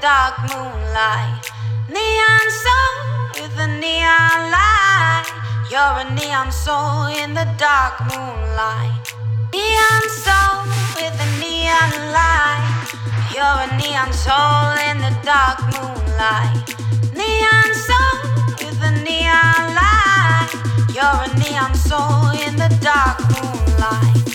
dark moonlight. Neon soul with a neon light. You're a neon soul in the dark moonlight. Neon soul with a neon light. You're a neon soul in the dark moonlight. Neon soul with a neon light. You're a neon soul in the dark moonlight.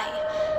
Bye.